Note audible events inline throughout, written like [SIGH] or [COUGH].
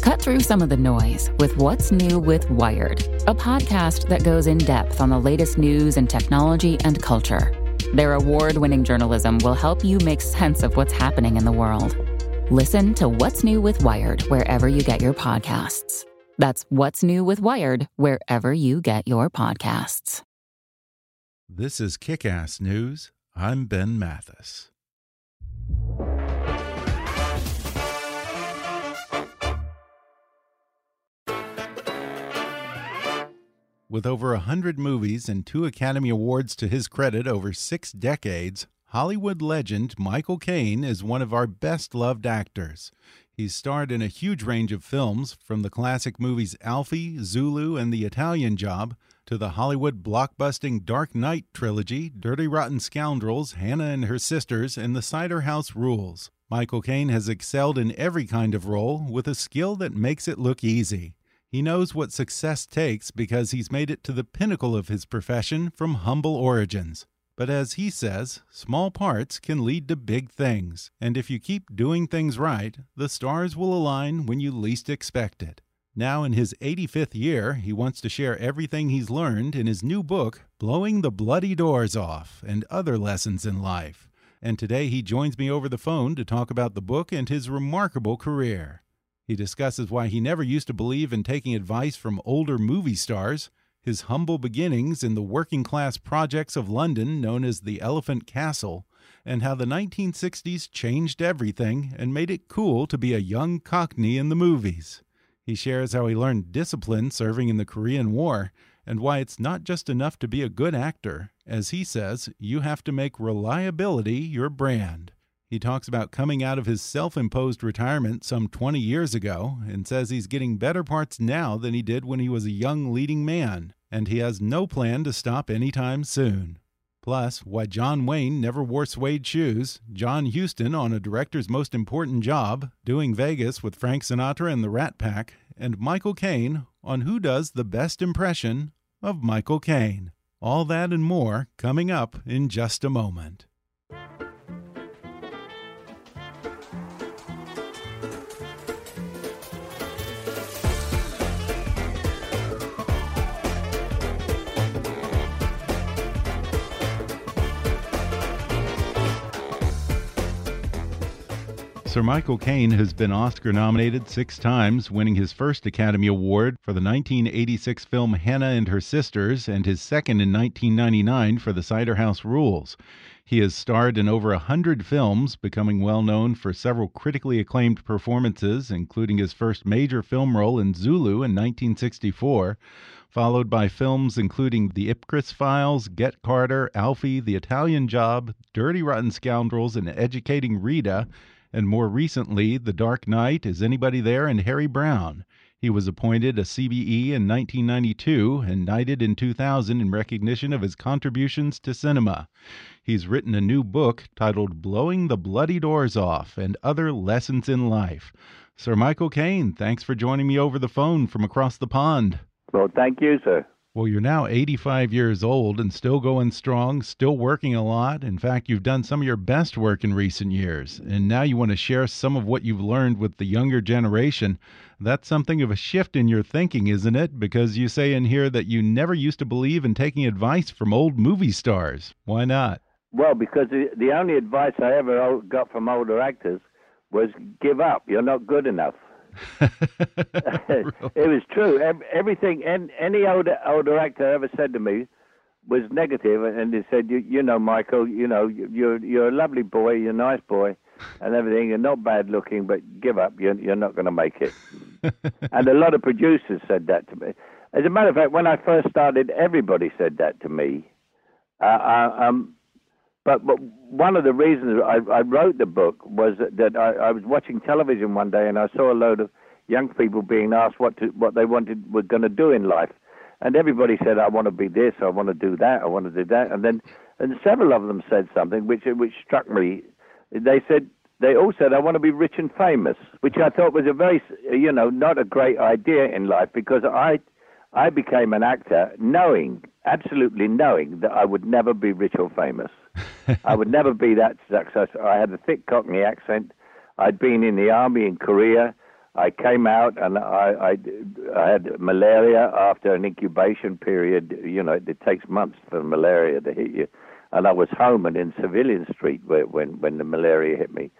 Cut through some of the noise with What's New with Wired, a podcast that goes in depth on the latest news and technology and culture. Their award winning journalism will help you make sense of what's happening in the world. Listen to What's New with Wired wherever you get your podcasts. That's What's New with Wired wherever you get your podcasts. This is Kick Ass News. I'm Ben Mathis. With over a hundred movies and two Academy Awards to his credit over six decades, Hollywood legend Michael Caine is one of our best loved actors. He's starred in a huge range of films, from the classic movies Alfie, Zulu, and The Italian Job, to the Hollywood blockbusting Dark Knight trilogy, Dirty Rotten Scoundrels, Hannah and Her Sisters, and The Cider House Rules. Michael Caine has excelled in every kind of role with a skill that makes it look easy. He knows what success takes because he's made it to the pinnacle of his profession from humble origins. But as he says, small parts can lead to big things, and if you keep doing things right, the stars will align when you least expect it. Now, in his 85th year, he wants to share everything he's learned in his new book, Blowing the Bloody Doors Off and Other Lessons in Life. And today he joins me over the phone to talk about the book and his remarkable career. He discusses why he never used to believe in taking advice from older movie stars, his humble beginnings in the working class projects of London known as the Elephant Castle, and how the 1960s changed everything and made it cool to be a young cockney in the movies. He shares how he learned discipline serving in the Korean War and why it's not just enough to be a good actor. As he says, you have to make reliability your brand. He talks about coming out of his self imposed retirement some 20 years ago and says he's getting better parts now than he did when he was a young leading man, and he has no plan to stop anytime soon. Plus, why John Wayne never wore suede shoes, John Huston on a director's most important job, doing Vegas with Frank Sinatra and the Rat Pack, and Michael Caine on who does the best impression of Michael Caine. All that and more coming up in just a moment. Sir Michael Caine has been Oscar nominated six times, winning his first Academy Award for the 1986 film Hannah and Her Sisters and his second in 1999 for The Cider House Rules. He has starred in over a hundred films, becoming well known for several critically acclaimed performances, including his first major film role in Zulu in 1964, followed by films including The Ipcress Files, Get Carter, Alfie, The Italian Job, Dirty Rotten Scoundrels, and Educating Rita and more recently The Dark Knight, Is Anybody There, and Harry Brown. He was appointed a CBE in 1992 and knighted in 2000 in recognition of his contributions to cinema. He's written a new book titled Blowing the Bloody Doors Off and Other Lessons in Life. Sir Michael Caine, thanks for joining me over the phone from across the pond. Well, thank you, sir. Well, you're now 85 years old and still going strong, still working a lot. In fact, you've done some of your best work in recent years, and now you want to share some of what you've learned with the younger generation. That's something of a shift in your thinking, isn't it? Because you say in here that you never used to believe in taking advice from old movie stars. Why not? Well, because the only advice I ever got from older actors was give up. You're not good enough. [LAUGHS] it was true. Everything, and any older older actor ever said to me was negative, and they said, "You, you know, Michael, you know, you're you're a lovely boy, you're a nice boy, and everything. You're not bad looking, but give up. You're you're not going to make it." [LAUGHS] and a lot of producers said that to me. As a matter of fact, when I first started, everybody said that to me. Uh, I, um, but, but one of the reasons I, I wrote the book was that, that I, I was watching television one day and I saw a load of young people being asked what to, what they wanted were going to do in life, and everybody said, "I want to be this, I want to do that, I want to do that," and then and several of them said something which which struck me. They said they all said, "I want to be rich and famous," which I thought was a very you know not a great idea in life because I I became an actor knowing absolutely knowing that I would never be rich or famous. [LAUGHS] I would never be that successful. I had a thick Cockney accent. I'd been in the army in Korea. I came out and I, I, I had malaria after an incubation period. You know, it takes months for malaria to hit you. And I was home and in Civilian Street where, when, when the malaria hit me.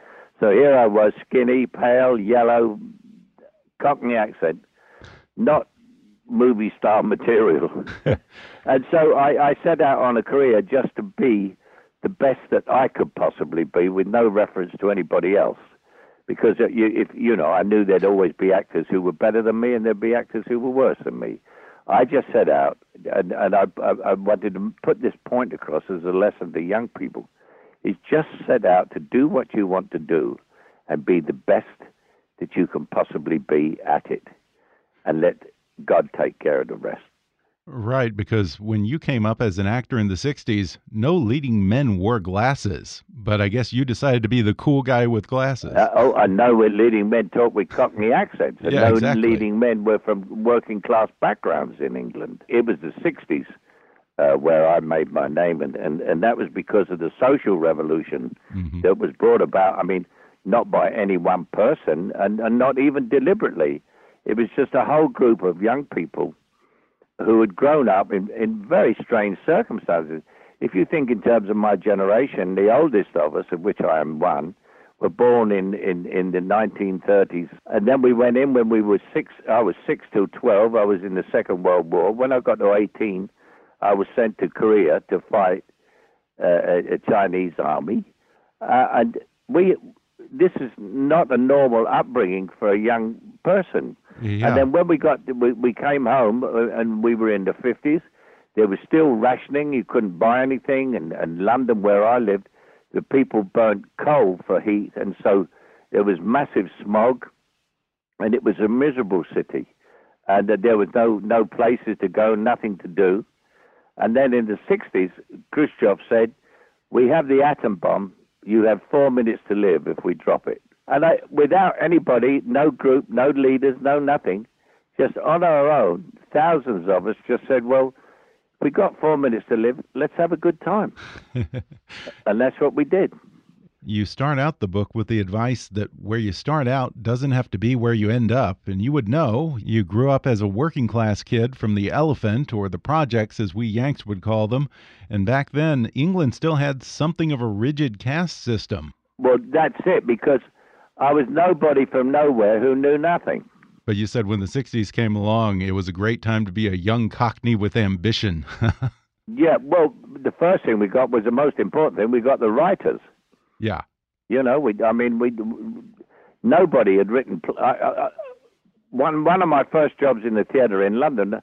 So here I was, skinny, pale, yellow, Cockney accent, not movie star [LAUGHS] material. [LAUGHS] and so I, I set out on a career just to be the best that I could possibly be with no reference to anybody else because uh, you, if you know, I knew there'd always be actors who were better than me, and there'd be actors who were worse than me. I just set out, and, and I, I, I wanted to put this point across as a lesson to young people: is just set out to do what you want to do, and be the best that you can possibly be at it, and let God take care of the rest. Right, because when you came up as an actor in the 60s, no leading men wore glasses. But I guess you decided to be the cool guy with glasses. Uh, oh, I know where leading men talk with Cockney accents. And yeah, no exactly. leading men were from working class backgrounds in England. It was the 60s uh, where I made my name, and, and, and that was because of the social revolution Mm -hmm. that was brought about. I mean, not by any one person, and, and not even deliberately. It was just a whole group of young people who had grown up in, in very strange circumstances. If you think in terms of my generation, the oldest of us, of which I am one, were born in, in, in the 1930s. And then we went in when we were six. I was six till 12. I was in the Second World War. When I got to 18, I was sent to Korea to fight uh, a, a Chinese army. Uh, and we, this is not a normal upbringing for a young person. Yeah. And then when we got we, we came home uh, and we were in the fifties, there was still rationing. You couldn't buy anything, and, and London, where I lived, the people burnt coal for heat, and so there was massive smog, and it was a miserable city, and there was no no places to go, nothing to do. And then in the sixties, Khrushchev said, "We have the atom bomb. You have four minutes to live if we drop it." And I, without anybody, no group, no leaders, no nothing, just on our own, thousands of us just said, well, we got four minutes to live, let's have a good time. [LAUGHS] and that's what we did. You start out the book with the advice that where you start out doesn't have to be where you end up. And you would know you grew up as a working class kid from the elephant or the projects, as we Yanks would call them. And back then, England still had something of a rigid caste system. Well, that's it, because I was nobody from nowhere who knew nothing. But you said when the 60s came along, it was a great time to be a young cockney with ambition. [LAUGHS] yeah, well, the first thing we got was the most important thing. We got the writers. Yeah. You know, we. I mean, we. Nobody had written. I, I, one one of my first jobs in the theatre in London,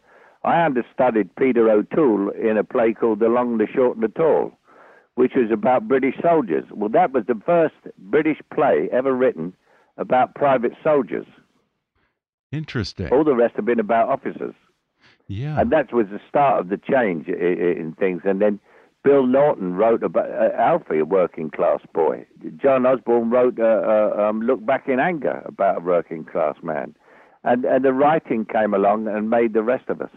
I understudied Peter O'Toole in a play called The Long, the Short, and the Tall which was about British soldiers. Well, that was the first British play ever written about private soldiers. Interesting. All the rest have been about officers. Yeah. And that was the start of the change in, in things. And then Bill Naughton wrote about uh, Alfie, a working class boy. John Osborne wrote uh, uh, um, Look Back in Anger about a working class man. And, and the writing came along and made the rest of us.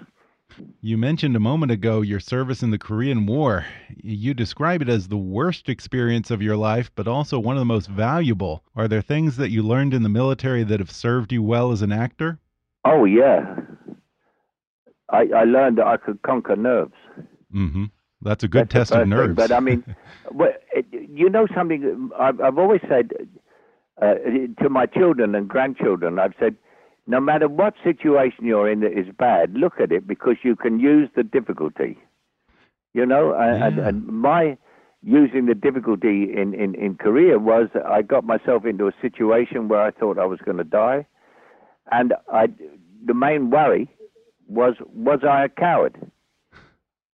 You mentioned a moment ago your service in the Korean War. You describe it as the worst experience of your life, but also one of the most valuable. Are there things that you learned in the military that have served you well as an actor? Oh, yeah. I, I learned that I could conquer nerves. Mm-hmm. That's a good That's test of nerves. Thing. But I mean, [LAUGHS] you know something? I've, I've always said uh, to my children and grandchildren, I've said, no matter what situation you're in that is bad, look at it because you can use the difficulty. You know, yeah. and, and my using the difficulty in, in, in Korea was I got myself into a situation where I thought I was going to die. And I, the main worry was, was I a coward?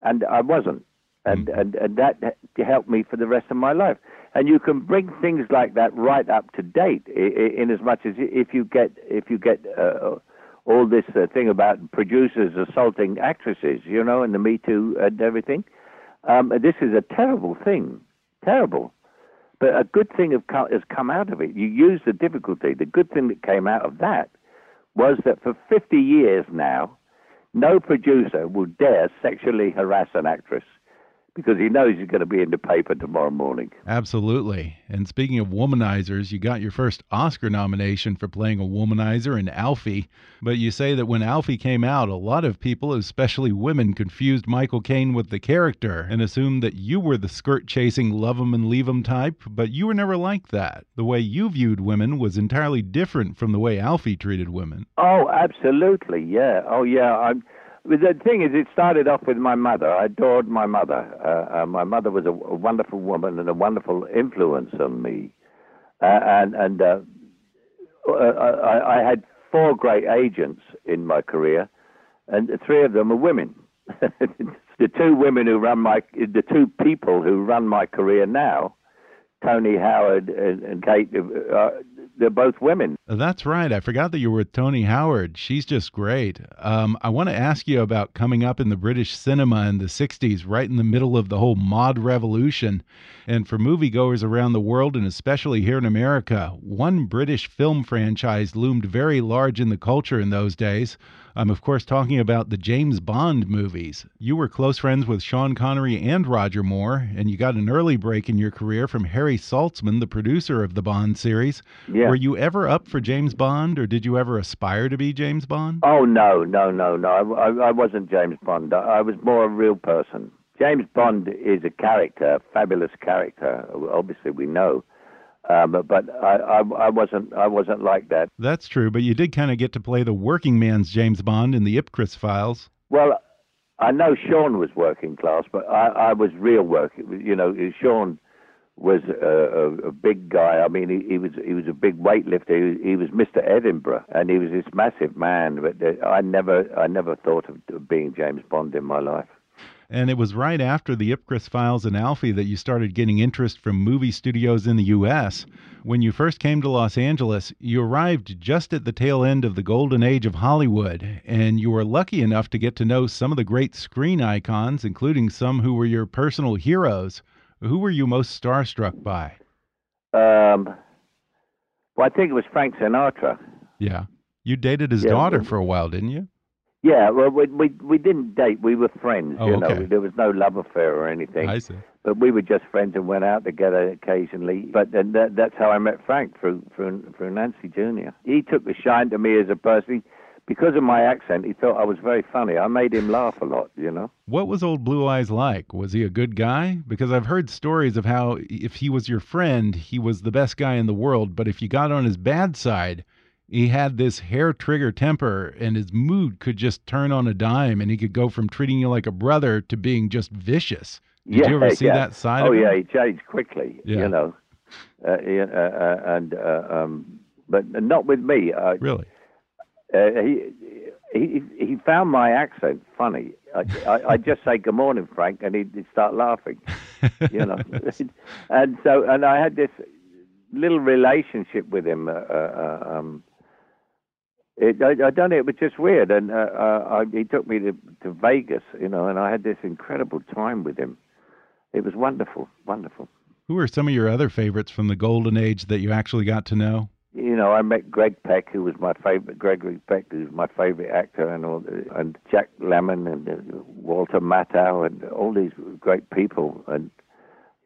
And I wasn't. And and and that helped me for the rest of my life. And you can bring things like that right up to date, in, as much as if you get if you get. Uh, all this uh, thing about producers assaulting actresses, you know, and the Me Too and everything. Um, this is a terrible thing, terrible. But a good thing has come out of it. You use the difficulty. The good thing that came out of that was that for 50 years now, no producer will dare sexually harass an actress because he knows he's going to be in the paper tomorrow morning. Absolutely. And speaking of womanizers, you got your first Oscar nomination for playing a womanizer in Alfie. But you say that when Alfie came out, a lot of people, especially women, confused Michael Caine with the character and assumed that you were the skirt chasing, love 'em and leave 'em type. But you were never like that. The way you viewed women was entirely different from the way Alfie treated women. Oh, absolutely. Yeah. Oh, yeah. I'm the thing is, it started off with my mother. I adored my mother. Uh, uh, my mother was a, a, wonderful woman and a wonderful influence on me. Uh, and and uh, uh, I, I, had four great agents in my career, and three of them were women. [LAUGHS] the two women who run my, the two people who run my career now, Tony Howard and, and Kate, uh, they're both women. That's right. I forgot that you were with Tony Howard. She's just great. Um, I want to ask you about coming up in the British cinema in the 60s, right in the middle of the whole mod revolution. And for moviegoers around the world, and especially here in America, one British film franchise loomed very large in the culture in those days. I'm, of course, talking about the James Bond movies. You were close friends with Sean Connery and Roger Moore, and you got an early break in your career from Harry Saltzman, the producer of the Bond series. Yeah. Were you ever up for James Bond, or did you ever aspire to be James Bond? Oh, no, no, no, no. I, I, I wasn't James Bond. I was more a real person. James Bond is a character, a fabulous character. Obviously, we know. Um, but I, I, I, wasn't I wasn't like that. That's true, but you did kind of get to play the working man's James Bond in the Ipcress files. Well, I know Sean was working class, but I, I was real working. You know, Sean was a, a, a big guy. I mean, he, he, was he was a big weightlifter. He, he, was Mr. Edinburgh, and he was this massive man. But I never I never thought of being James Bond in my life. And it was right after the Ipcress files and Alfie that you started getting interest from movie studios in the U.S. When you first came to Los Angeles, you arrived just at the tail end of the golden age of Hollywood, and you were lucky enough to get to know some of the great screen icons, including some who were your personal heroes. Who were you most starstruck by? Um, well, I think it was Frank Sinatra. Yeah. You dated his yeah, daughter for a while, didn't you? Yeah, well, we we we didn't date. We were friends. Oh, you know, okay. there was no love affair or anything. I see. But we were just friends and went out together occasionally. But then that, that's how I met Frank through through through Nancy Jr. He took the shine to me as a person. Because of my accent, he thought I was very funny. I made him laugh a lot, you know. What was old Blue Eyes like? Was he a good guy? Because I've heard stories of how if he was your friend, he was the best guy in the world, but if you got on his bad side, he had this hair trigger temper and his mood could just turn on a dime and he could go from treating you like a brother to being just vicious. Did yeah, you ever see yeah. that side oh, of him? yeah, he changed quickly, yeah. you know. Uh, uh, uh, and uh, um, but not with me. Uh, really? Uh, he he he found my accent funny. I, I, I'd just say good morning, Frank, and he'd, he'd start laughing. you know, [LAUGHS] and so and I had this little relationship with him. Um, it, I, I done it, it was just weird, and uh, uh, I, he took me to, to Vegas, you know, and I had this incredible time with him. It was wonderful, wonderful. Who are some of your other favorites from the golden age that you actually got to know? You know, I met Greg Peck, who was my favorite. Gregory Peck, who was my favorite actor, and all, and Jack Lemmon and uh, Walter Matthau, and all these great people. And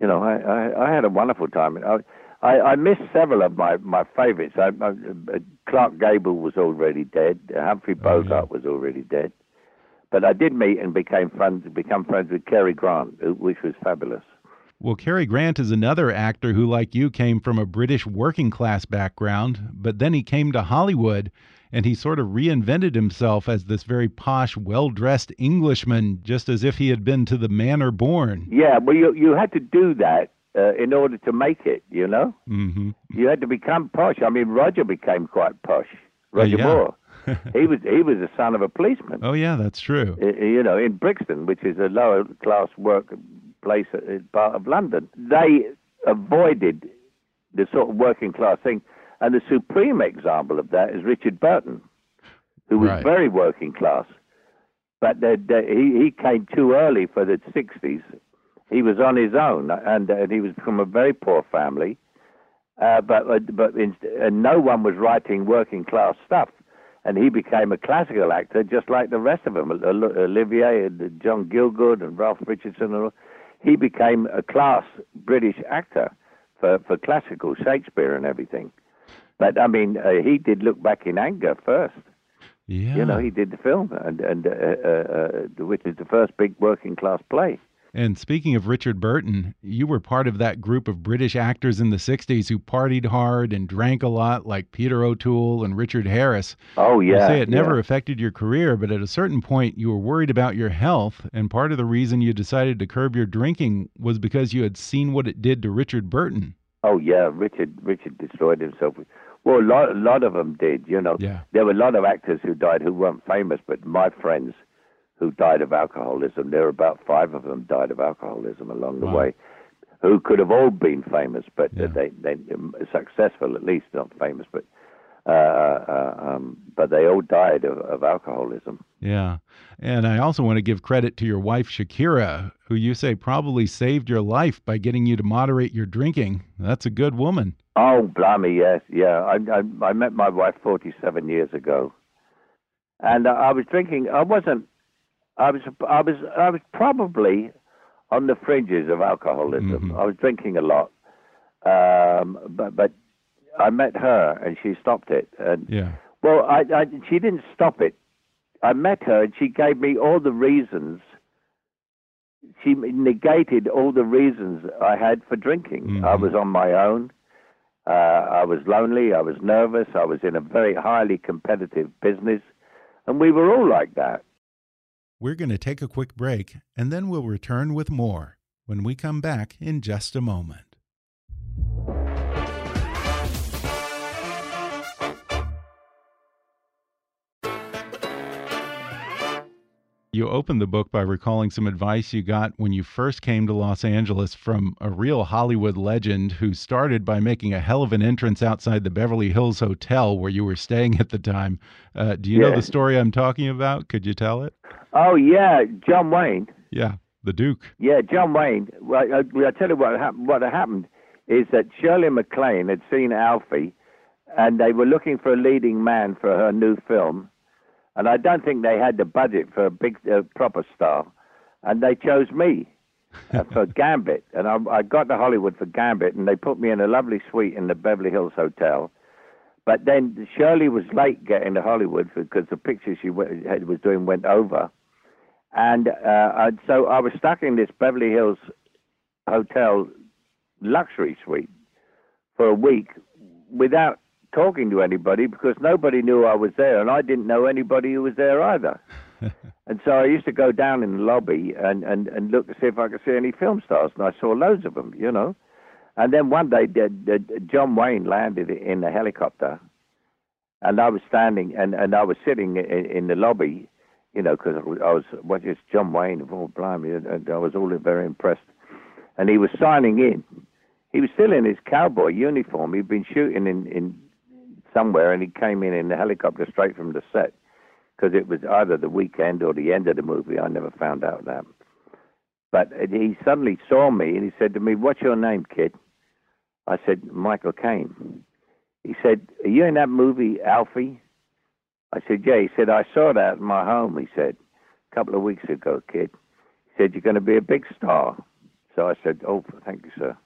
you know, I I, I had a wonderful time. I, I, I missed several of my, my favourites. I, I, uh, Clark Gable was already dead. Humphrey Bogart oh, yeah. was already dead. But I did meet and became friends, become friends with Cary Grant, which was fabulous. Well, Cary Grant is another actor who, like you, came from a British working class background, but then he came to Hollywood and he sort of reinvented himself as this very posh, well dressed Englishman, just as if he had been to the manor born. Yeah, well, you, you had to do that uh, in order to make it. You know, mm-hmm. you had to become posh. I mean, Roger became quite posh. Roger yeah. Moore. [LAUGHS] he was he was the son of a policeman. Oh yeah, that's true. You know, in Brixton, which is a lower class work place in part of London. They avoided the sort of working class thing. And the supreme example of that is Richard Burton, who was Right. very working class. But the, the, he, he came too early for the 60s. He was on his own, and, and he was from a very poor family. Uh, but but in, and no one was writing working class stuff. And he became a classical actor just like the rest of them, Olivier and John Gielgud and Ralph Richardson. And all. He became a class British actor for, for classical Shakespeare and everything. But I mean, uh, he did look back in anger first. Yeah. You know, he did the film, and and uh, uh, uh, which is the first big working class play. And speaking of Richard Burton, you were part of that group of British actors in the 60s who partied hard and drank a lot, like Peter O'Toole and Richard Harris. Oh yeah. You say it never yeah. affected your career, but at a certain point you were worried about your health, and part of the reason you decided to curb your drinking was because you had seen what it did to Richard Burton. Oh yeah, Richard Richard destroyed himself. Well, a lot, a lot of them did. You know, Yeah. there were a lot of actors who died who weren't famous, but my friends who died of alcoholism, there were about five of them died of alcoholism along the Wow. way, who could have all been famous, but Yeah. they they successful at least, not famous, but uh, uh, um, but they all died of, of alcoholism. Yeah. And I also want to give credit to your wife, Shakira, who you say probably saved your life by getting you to moderate your drinking. That's a good woman. Oh, blimey, yes, yeah. I, I I met my wife 47 years ago, and uh, I was drinking. I wasn't. I was. I was. I was probably on the fringes of alcoholism. Mhm. I was drinking a lot, um, but but I met her and she stopped it. And Yeah. well, I, I she didn't stop it. I met her and she gave me all the reasons. She negated all the reasons I had for drinking. I Mhm. was on my own. Uh, I was lonely. I was nervous. I was in a very highly competitive business, and we were all like that. We're going to take a quick break, and then we'll return with more when we come back in just a moment. You opened the book by recalling some advice you got when you first came to Los Angeles from a real Hollywood legend who started by making a hell of an entrance outside the Beverly Hills Hotel where you were staying at the time. Uh, do you know the story I'm talking about? Could you tell it? Oh yeah, John Wayne. Yeah, the Duke. Yeah, John Wayne. Well, I, well, I tell you what happened. What happened is that Shirley MacLaine had seen Alfie, and they were looking for a leading man for her new film, and I don't think they had the budget for a big uh, proper star, and they chose me uh, [LAUGHS] for Gambit, and I, I got to Hollywood for Gambit, and they put me in a lovely suite in the Beverly Hills Hotel. But then Shirley was late getting to Hollywood because the picture she was doing went over. And uh, so I was stuck in this Beverly Hills hotel luxury suite for a week without talking to anybody because nobody knew I was there, and I didn't know anybody who was there either. [LAUGHS] and so I used to go down in the lobby and, and, and look to see if I could see any film stars, and I saw loads of them, you know. And then one day, did, did John Wayne landed in a helicopter, and I was standing and, and I was sitting in, in the lobby, you know, because I was, I was what is John Wayne of all blimey, and, and I was all very impressed. And he was signing in. He was still in his cowboy uniform. He'd been shooting in, in somewhere, and he came in in the helicopter straight from the set because it was either the weekend or the end of the movie. I never found out that. But he suddenly saw me and he said to me, "What's your name, kid?" I said, "Michael Caine." He said, "Are you in that movie, Alfie?" I said, "Yeah." He said, "I saw that at my home." He said, "A couple of weeks ago, kid." He said, "You're going to be a big star." So I said, "Oh, thank you, sir."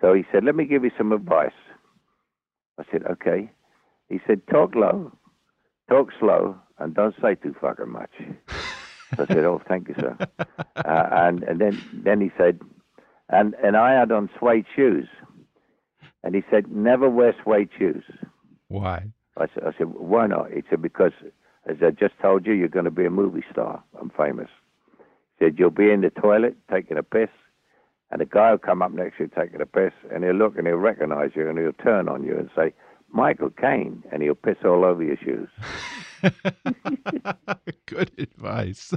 So he said, "Let me give you some advice." I said, "Okay." He said, "Talk low, talk slow, and don't say too fucking much." So I said, "Oh, thank you, sir." [LAUGHS] uh, and and then then he said, and and I had on suede shoes, and he said, "Never wear suede shoes." Why? I said, I said, "Why not?" He said, "Because as I just told you, you're going to be a movie star. I'm famous." He said, "You'll be in the toilet taking a piss." And a guy will come up next to you taking a piss, and he'll look and he'll recognize you, and he'll turn on you and say, "Michael Caine," and he'll piss all over your shoes. [LAUGHS] [LAUGHS] Good advice.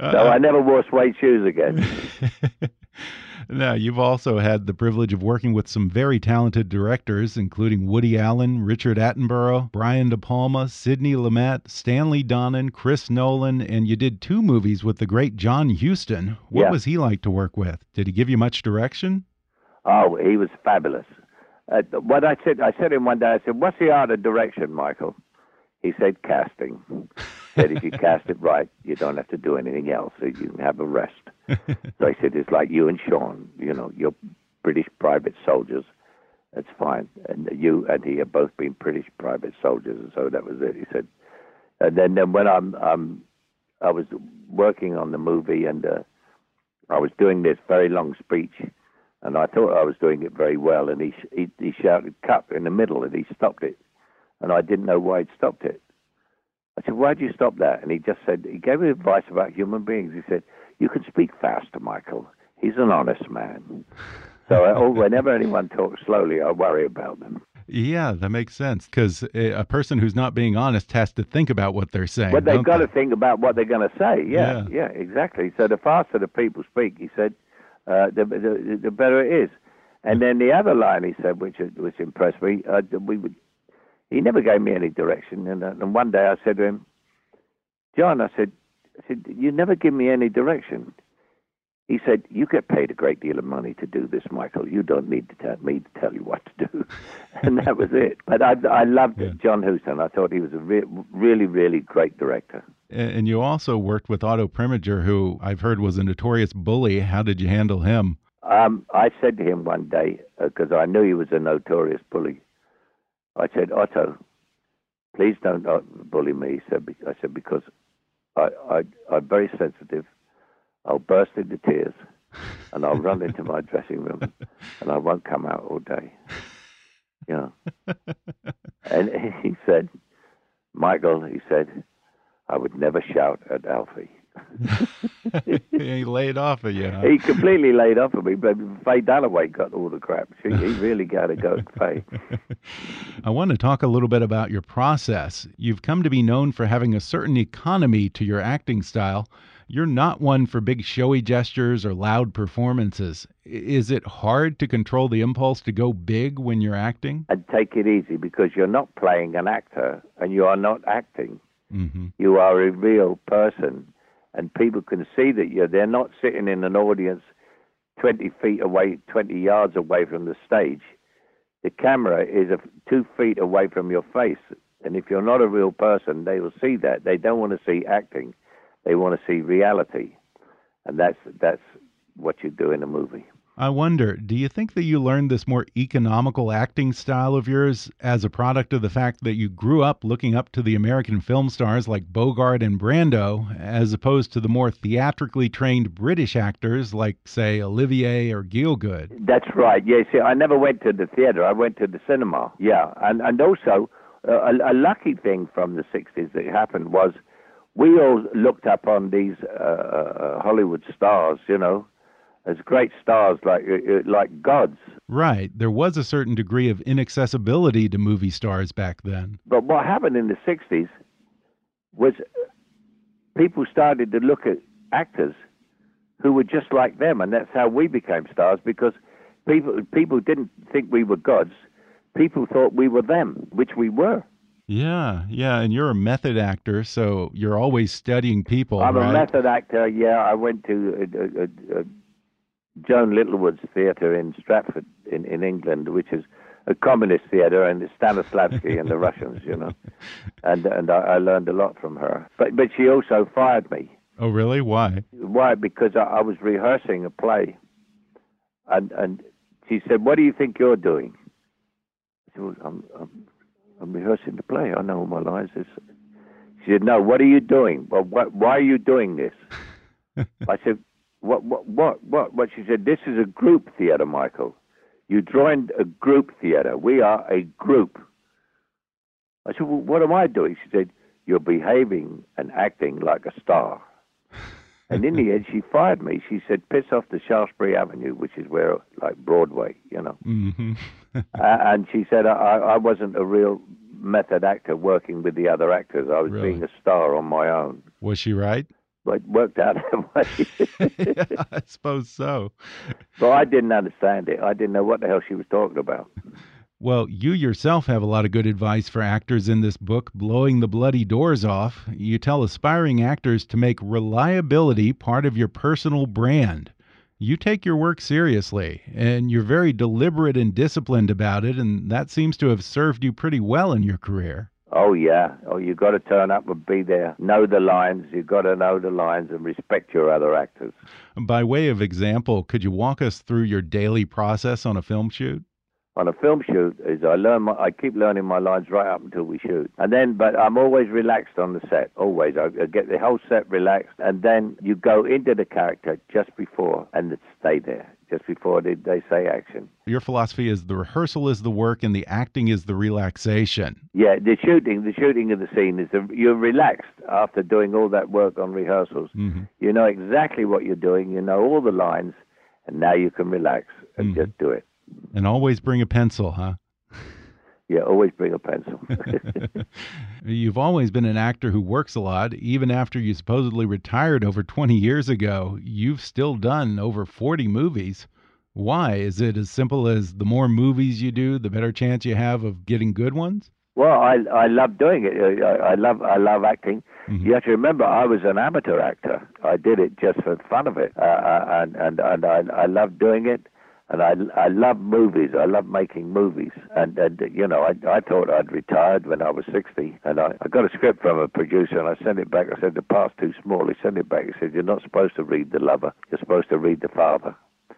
so I never wore suede shoes again. [LAUGHS] now, you've also had the privilege of working with some very talented directors, including Woody Allen, Richard Attenborough, Brian De Palma, Sidney Lumet, Stanley Donen, Chris Nolan, and you did two movies with the great John Huston. What Yeah. was he like to work with? Did he give you much direction? Oh, he was fabulous. Uh, what I said, I said to him one day, I said, "What's the art of direction, Michael?" He said, "Casting." [LAUGHS] said, "If you cast it right, you don't have to do anything else. So you can have a rest." [LAUGHS] so I said, "It's like you and Sean. You know, you're British private soldiers. That's fine. And you and he have both been British private soldiers, and so that was it." He said, and then, then when I'm, um, I was working on the movie, and uh, I was doing this very long speech and I thought I was doing it very well. And he he, he shouted "cut" in the middle, and he stopped it, and I didn't know why he'd stopped it. I said, "Why'd you stop that?" And he just said he gave me advice about human beings. He said, "You can speak faster, Michael. He's an honest man." So I, oh, whenever anyone talks slowly, I worry about them. Yeah, that makes sense because a person who's not being honest has to think about what they're saying. But they've got they? to think about what they're going to say. Yeah, Yeah. yeah, exactly. So the faster the people speak, he said, uh, the, the the better it is. And then the other line he said, which which impressed me, uh, we would. He never gave me any direction, and, uh, and one day I said to him, John, I said, I said, you never give me any direction. He said, "You get paid a great deal of money to do this, Michael. You don't need to tell me to tell you what to do." [LAUGHS] and that was it. But I, I loved Yeah. John Huston. I thought he was a re- really, really great director. And you also worked with Otto Preminger, who I've heard was a notorious bully. How did you handle him? Um, I said to him one day because I knew he was a notorious bully. I said, Otto, please don't uh, bully me. He said, I said because I, I, I'm very sensitive. I'll burst into tears, and I'll run into my [LAUGHS] dressing room, and I won't come out all day. Know. and [LAUGHS] he said, Michael, he said, I would never shout at Alfie. He laid off of you. huh? He completely laid off of me, but Faye Dunaway got all the crap. She, he really got to go, Faye. [LAUGHS] I want to talk a little bit about your process. You've come to be known for having a certain economy to your acting style. You're not one for big showy gestures or loud performances. Is it hard to control the impulse to go big when you're acting? And take it easy because you're not playing an actor and you are not acting. hmm You are a real person, and people can see that you're. They're not sitting in an audience 20 feet away, 20 yards away from the stage. The camera is a, two feet away from your face, and if you're not a real person, they will see that. They don't want to see acting; they want to see reality, and that's that's what you do in a movie. I wonder, do you think that you learned this more economical acting style of yours as a product of the fact that you grew up looking up to the American film stars like Bogart and Brando, as opposed to the more theatrically trained British actors like, say, Olivier or Gielgud? That's right. Yeah, see, I never went to the theater. I went to the cinema. Yeah, and and also uh, a, a lucky thing from the '60s that happened was we all looked up on these uh, uh, Hollywood stars, you know, as great stars like uh, uh, like gods. Right. There was a certain degree of inaccessibility to movie stars back then. But what happened in the '60s was people started to look at actors who were just like them, and that's how we became stars because people people didn't think we were gods. People thought we were them, which we were. Yeah, yeah, and you're a method actor, so you're always studying people, I'm right? a method actor. Yeah, I went to uh, uh, Joan Littlewood's theatre in Stratford, in, in England, which is a communist theatre, and it's Stanislavski and the Russians, you know. [LAUGHS] And and I, I learned a lot from her. But but she also fired me. oh, really? Why? Why? Because I, I was rehearsing a play, and and she said, "What do you think you're doing?" I said, well, I'm, I'm I'm rehearsing the play. I know all my lines. She said, "No, what are you doing? Well, what, why are you doing this?" [LAUGHS] I said, "What what what what?" What she said, "This is a group theater, Michael. You joined a group theater. We are a group." I said, "Well, what am I doing?" She said, "You're behaving and acting like a star." [LAUGHS] And in the end, she fired me. She said, "Piss off to Shaftesbury Avenue, which is where, like Broadway, you know." [LAUGHS] hmm uh, and she said I, I wasn't a real method actor working with the other actors. I was Really? being a star on my own. Was she right? But it worked out that [LAUGHS] way. yeah, [LAUGHS] I suppose so. but I didn't understand it. I didn't know what the hell she was talking about. Well, you yourself have a lot of good advice for actors in this book, Blowing the Bloody Doors Off. You tell aspiring actors to make reliability part of your personal brand. You take your work seriously, and you're very deliberate and disciplined about it, and that seems to have served you pretty well in your career. Oh yeah. Oh, you got to turn up and be there. Know the lines. You got to know the lines and respect your other actors. By way of example, could you walk us through your daily process on a film shoot? on a film shoot is I learn my, I keep learning my lines right up until we shoot, and then but I'm always relaxed on the set. Always, I, I get the whole set relaxed, and then you go into the character just before and stay there just before they, they say action. Your philosophy is the rehearsal is the work and the acting is the relaxation. Yeah, the shooting, the shooting of the scene is the, you're relaxed after doing all that work on rehearsals. Mhm. You know exactly what you're doing. You know all the lines, and now you can relax and Mhm. just do it. And always bring a pencil, huh? Yeah, always bring a pencil. [LAUGHS] You've always been an actor who works a lot. Even after you supposedly retired over 20 years ago, you've still done over 40 movies. Why? Is it as simple as the more movies you do, the better chance you have of getting good ones? Well, I I love doing it. I, I love I love acting. Mhm. You have to remember, I was an amateur actor. I did it just for the fun of it, uh, uh, and and and I I love doing it. And I I love movies. I love making movies. And and you know, I I thought I'd retired when I was sixty. And I I got a script from a producer, and I sent it back. I said the part's too small. He sent it back. He said you're not supposed to read the lover. You're supposed to read the father.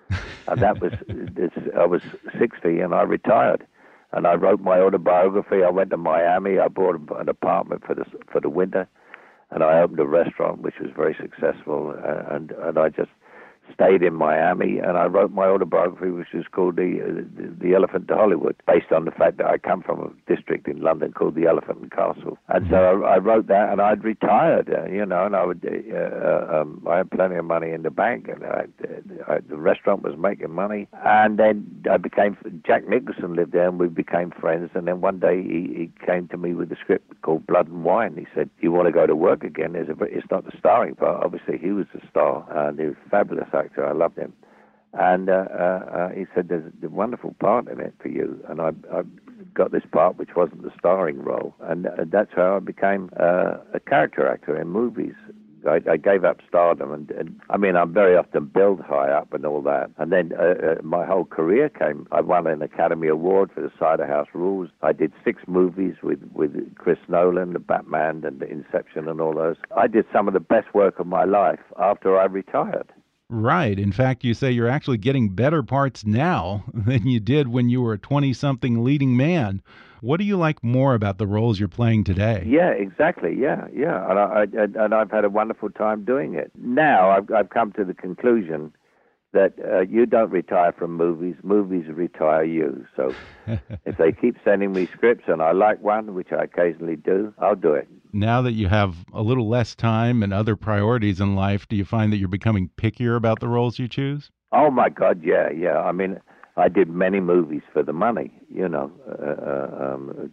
[LAUGHS] and that was it's, I was sixty, and I retired and I wrote my autobiography. I went to Miami. I bought an apartment for the for the winter, and I opened a restaurant which was very successful. And and I just stayed in Miami, and I wrote my autobiography, which is called the, uh, the the Elephant to Hollywood, based on the fact that I come from a district in London called the Elephant and Castle. And so I, I wrote that, and I'd retired, uh, you know, and I would uh, uh, um, I had plenty of money in the bank, and I, I, the restaurant was making money, and then I became Jack Nicholson lived there, and we became friends. And then one day he, he came to me with a script called Blood and Wine. He said, "You want to go to work again?" There's a, it's not the starring part. Obviously, he was the star, and he was fabulous actor. I loved him. And uh, uh, uh, he said, "There's a wonderful part in it for you." And I, I got this part, which wasn't the starring role, and uh, that's how I became uh, a character actor in movies. I, I gave up stardom, and, and I mean, I'm very often billed high up and all that. And then uh, uh, my whole career came. I won an Academy Award for the Cider House Rules. I did six movies with with Chris Nolan, the Batman, and the Inception, and all those. I did some of the best work of my life after I retired. Right. In fact, you say you're actually getting better parts now [LAUGHS] than you did when you were a 20 something leading man. What do you like more about the roles you're playing today? Yeah, exactly. Yeah, yeah, and I, I and- I've had a wonderful time doing it. Now I've I've come to the conclusion that uh, you don't retire from movies; movies retire you. So [LAUGHS] if they keep sending me scripts and I like one, which I occasionally do, I'll do it. now that you have a little less time and other priorities in life, do you find that you're becoming pickier about the roles you choose? Oh my God, yeah, yeah. I mean, I did many movies for the money, you know, uh, uh, um,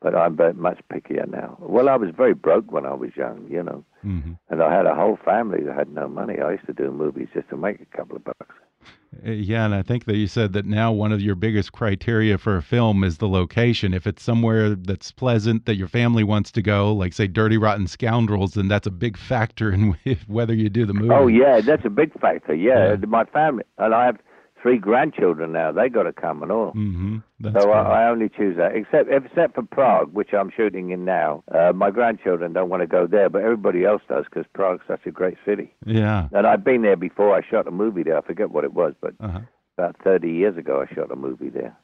but I'm much pickier now. Well, I was very broke when I was young, you know. Hmm And I had a whole family that had no money. I used to do movies just to make a couple of bucks. Uh, Yeah, and I think that you said that now one of your biggest criteria for a film is the location. If it's somewhere that's pleasant that your family wants to go, like say Dirty Rotten Scoundrels, then that's a big factor in [LAUGHS] whether you do the movie. Oh yeah, that's a big factor. Yeah, Yeah. my family and I have three grandchildren now. They got to come and all. hmm That's so. I, I only choose that, except except for Prague, which I'm shooting in now. Uh, my grandchildren don't want to go there, but everybody else does because Prague's such a great city. yeah. And I've been there before. I shot a movie there. I forget what it was, but Uh-huh. about 30 years ago, I shot a movie there.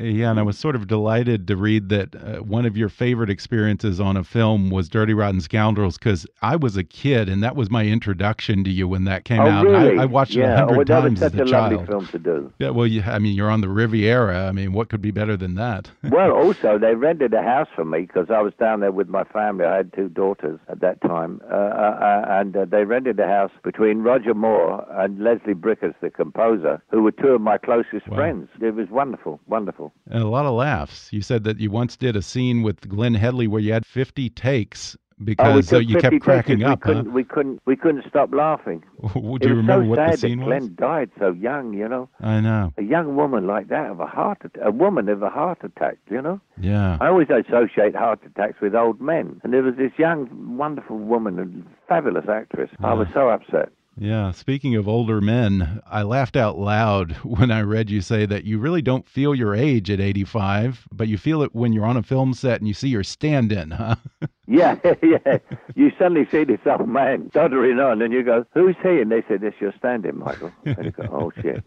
Yeah, and I was sort of delighted to read that uh, one of your favorite experiences on a film was Dirty Rotten Scoundrels because I was a kid and that was my introduction to you when that came oh out. really? I, I watched it a hundred times was as a a child. lovely film to do. Yeah, well, you, I mean, you're on the Riviera. I mean, what could be better than that? [LAUGHS] well, also they rented a house for me because I was down there with my family. I had two daughters at that time, uh, uh, and uh, they rented a house between Roger Moore and Leslie Bricusse, the composer, who were two of my closest Wow. friends. It was wonderful, wonderful. Michael. And a lot of laughs. You said that you once did a scene with Glenn Headley where you had 50 takes because oh, uh, you kept cracking we up. Couldn't, huh? We couldn't. We couldn't stop laughing. [LAUGHS] Do you remember so what the scene that was? Glenn died so young. You know, I know. a young woman like that of a heart, a woman of a heart attack. You know, Yeah. I always associate heart attacks with old men, and there was this young, wonderful woman, a fabulous actress. I was so upset. Yeah, speaking of older men, I laughed out loud [LAUGHS] when I read you say that you really don't feel your age at 85, but you feel it when you're on a film set and you see your stand in, huh? [LAUGHS] Yeah, [LAUGHS] yeah. You suddenly see this old man doddering on, and you go, "Who's he?" And they say, "This your stand-in, Michael." And you go, "Oh shit,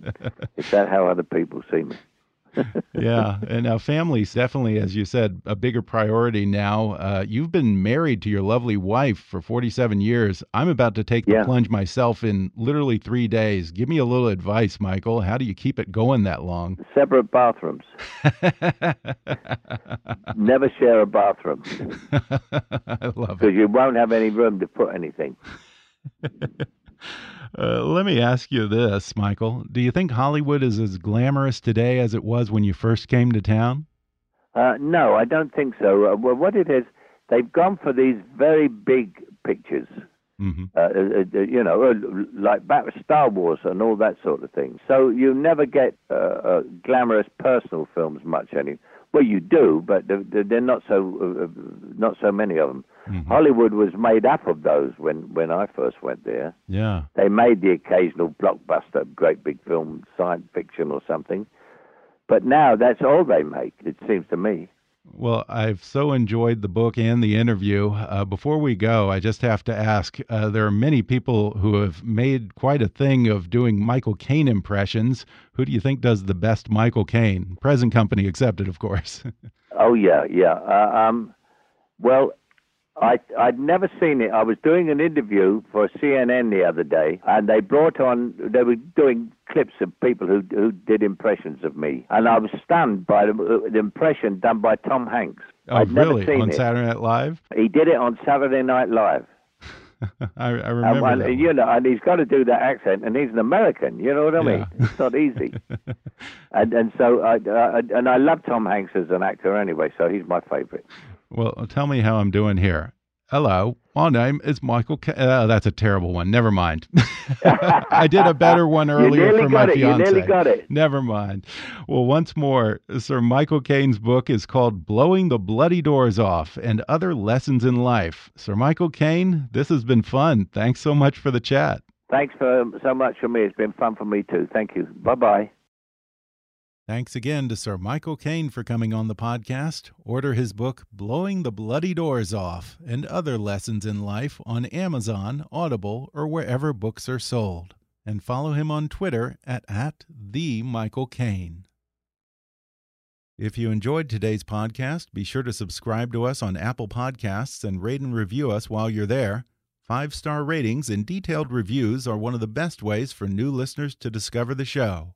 is that how other people see me?" Yeah, and now family's definitely, as you said, a bigger priority now. Uh, you've been married to your lovely wife for 47 years. I'm about to take the Yeah. plunge myself in literally three days. Give me a little advice, Michael. How do you keep it going that long? Separate bathrooms. [LAUGHS] Never share a bathroom [LAUGHS] I love it. because you won't have any room to put anything. [LAUGHS] [LAUGHS] Uh, let me ask you this, Michael. Do you think Hollywood is as glamorous today as it was when you first came to town? Uh, no, I don't think so. Uh, well, what it is, they've gone for these very big pictures. hmm uh, uh, uh, you know, like Star Wars and all that sort of thing. So you never get uh, uh, glamorous personal films much any. Well, you do, but they're, they're- not so uh, uh, not so many of them. Mm-hmm. Hollywood was made up of those when when I first went there. Yeah. They made the occasional blockbuster, great big film, science fiction or something. But now that's all they make. It seems to me. Well, I've so enjoyed the book and the interview. Uh, before we go, I just have to ask uh, there are many people who have made quite a thing of doing Michael Caine impressions. Who do you think does the best Michael Caine? Present company accepted, of course. [LAUGHS] Oh yeah, yeah. Uh, um, well, I I'd never seen it. I was doing an interview for CNN the other day, and they brought on. They were doing clips of people who who did impressions of me, and I was stunned by the, the impression done by Tom Hanks. oh, I'd never really? seen On it. Saturday Night Live? He did it on Saturday Night Live. [LAUGHS] I, I remember. and, that you know, and he's got to do that accent, and he's an American. You know what I mean? Yeah. It's not easy. [LAUGHS] and and so I, I and I love Tom Hanks as an actor anyway, so he's my favorite. Well, tell me how I'm doing here. Hello, my name is Michael. Ca oh, that's a terrible one. Never mind. [LAUGHS] I did a better [LAUGHS] one earlier for my it. You fiance. nearly got it. Never mind. Well, once more, Sir Michael Caine's book is called Blowing the Bloody Doors Off and Other Lessons in Life. Sir Michael Caine, this has been fun. Thanks so much for the chat. Thanks for so much for me. It's been fun for me too. Thank you. Bye bye. Thanks again to Sir Michael Caine for coming on the podcast. Order his book, Blowing the Bloody Doors Off and Other Lessons in Life on Amazon, Audible, or wherever books are sold. And follow him on Twitter at, at the Michael. If you enjoyed today's podcast, be sure to subscribe to us on Apple Podcasts and rate and review us while you're there. Five star ratings and detailed reviews are one of the best ways for new listeners to discover the show.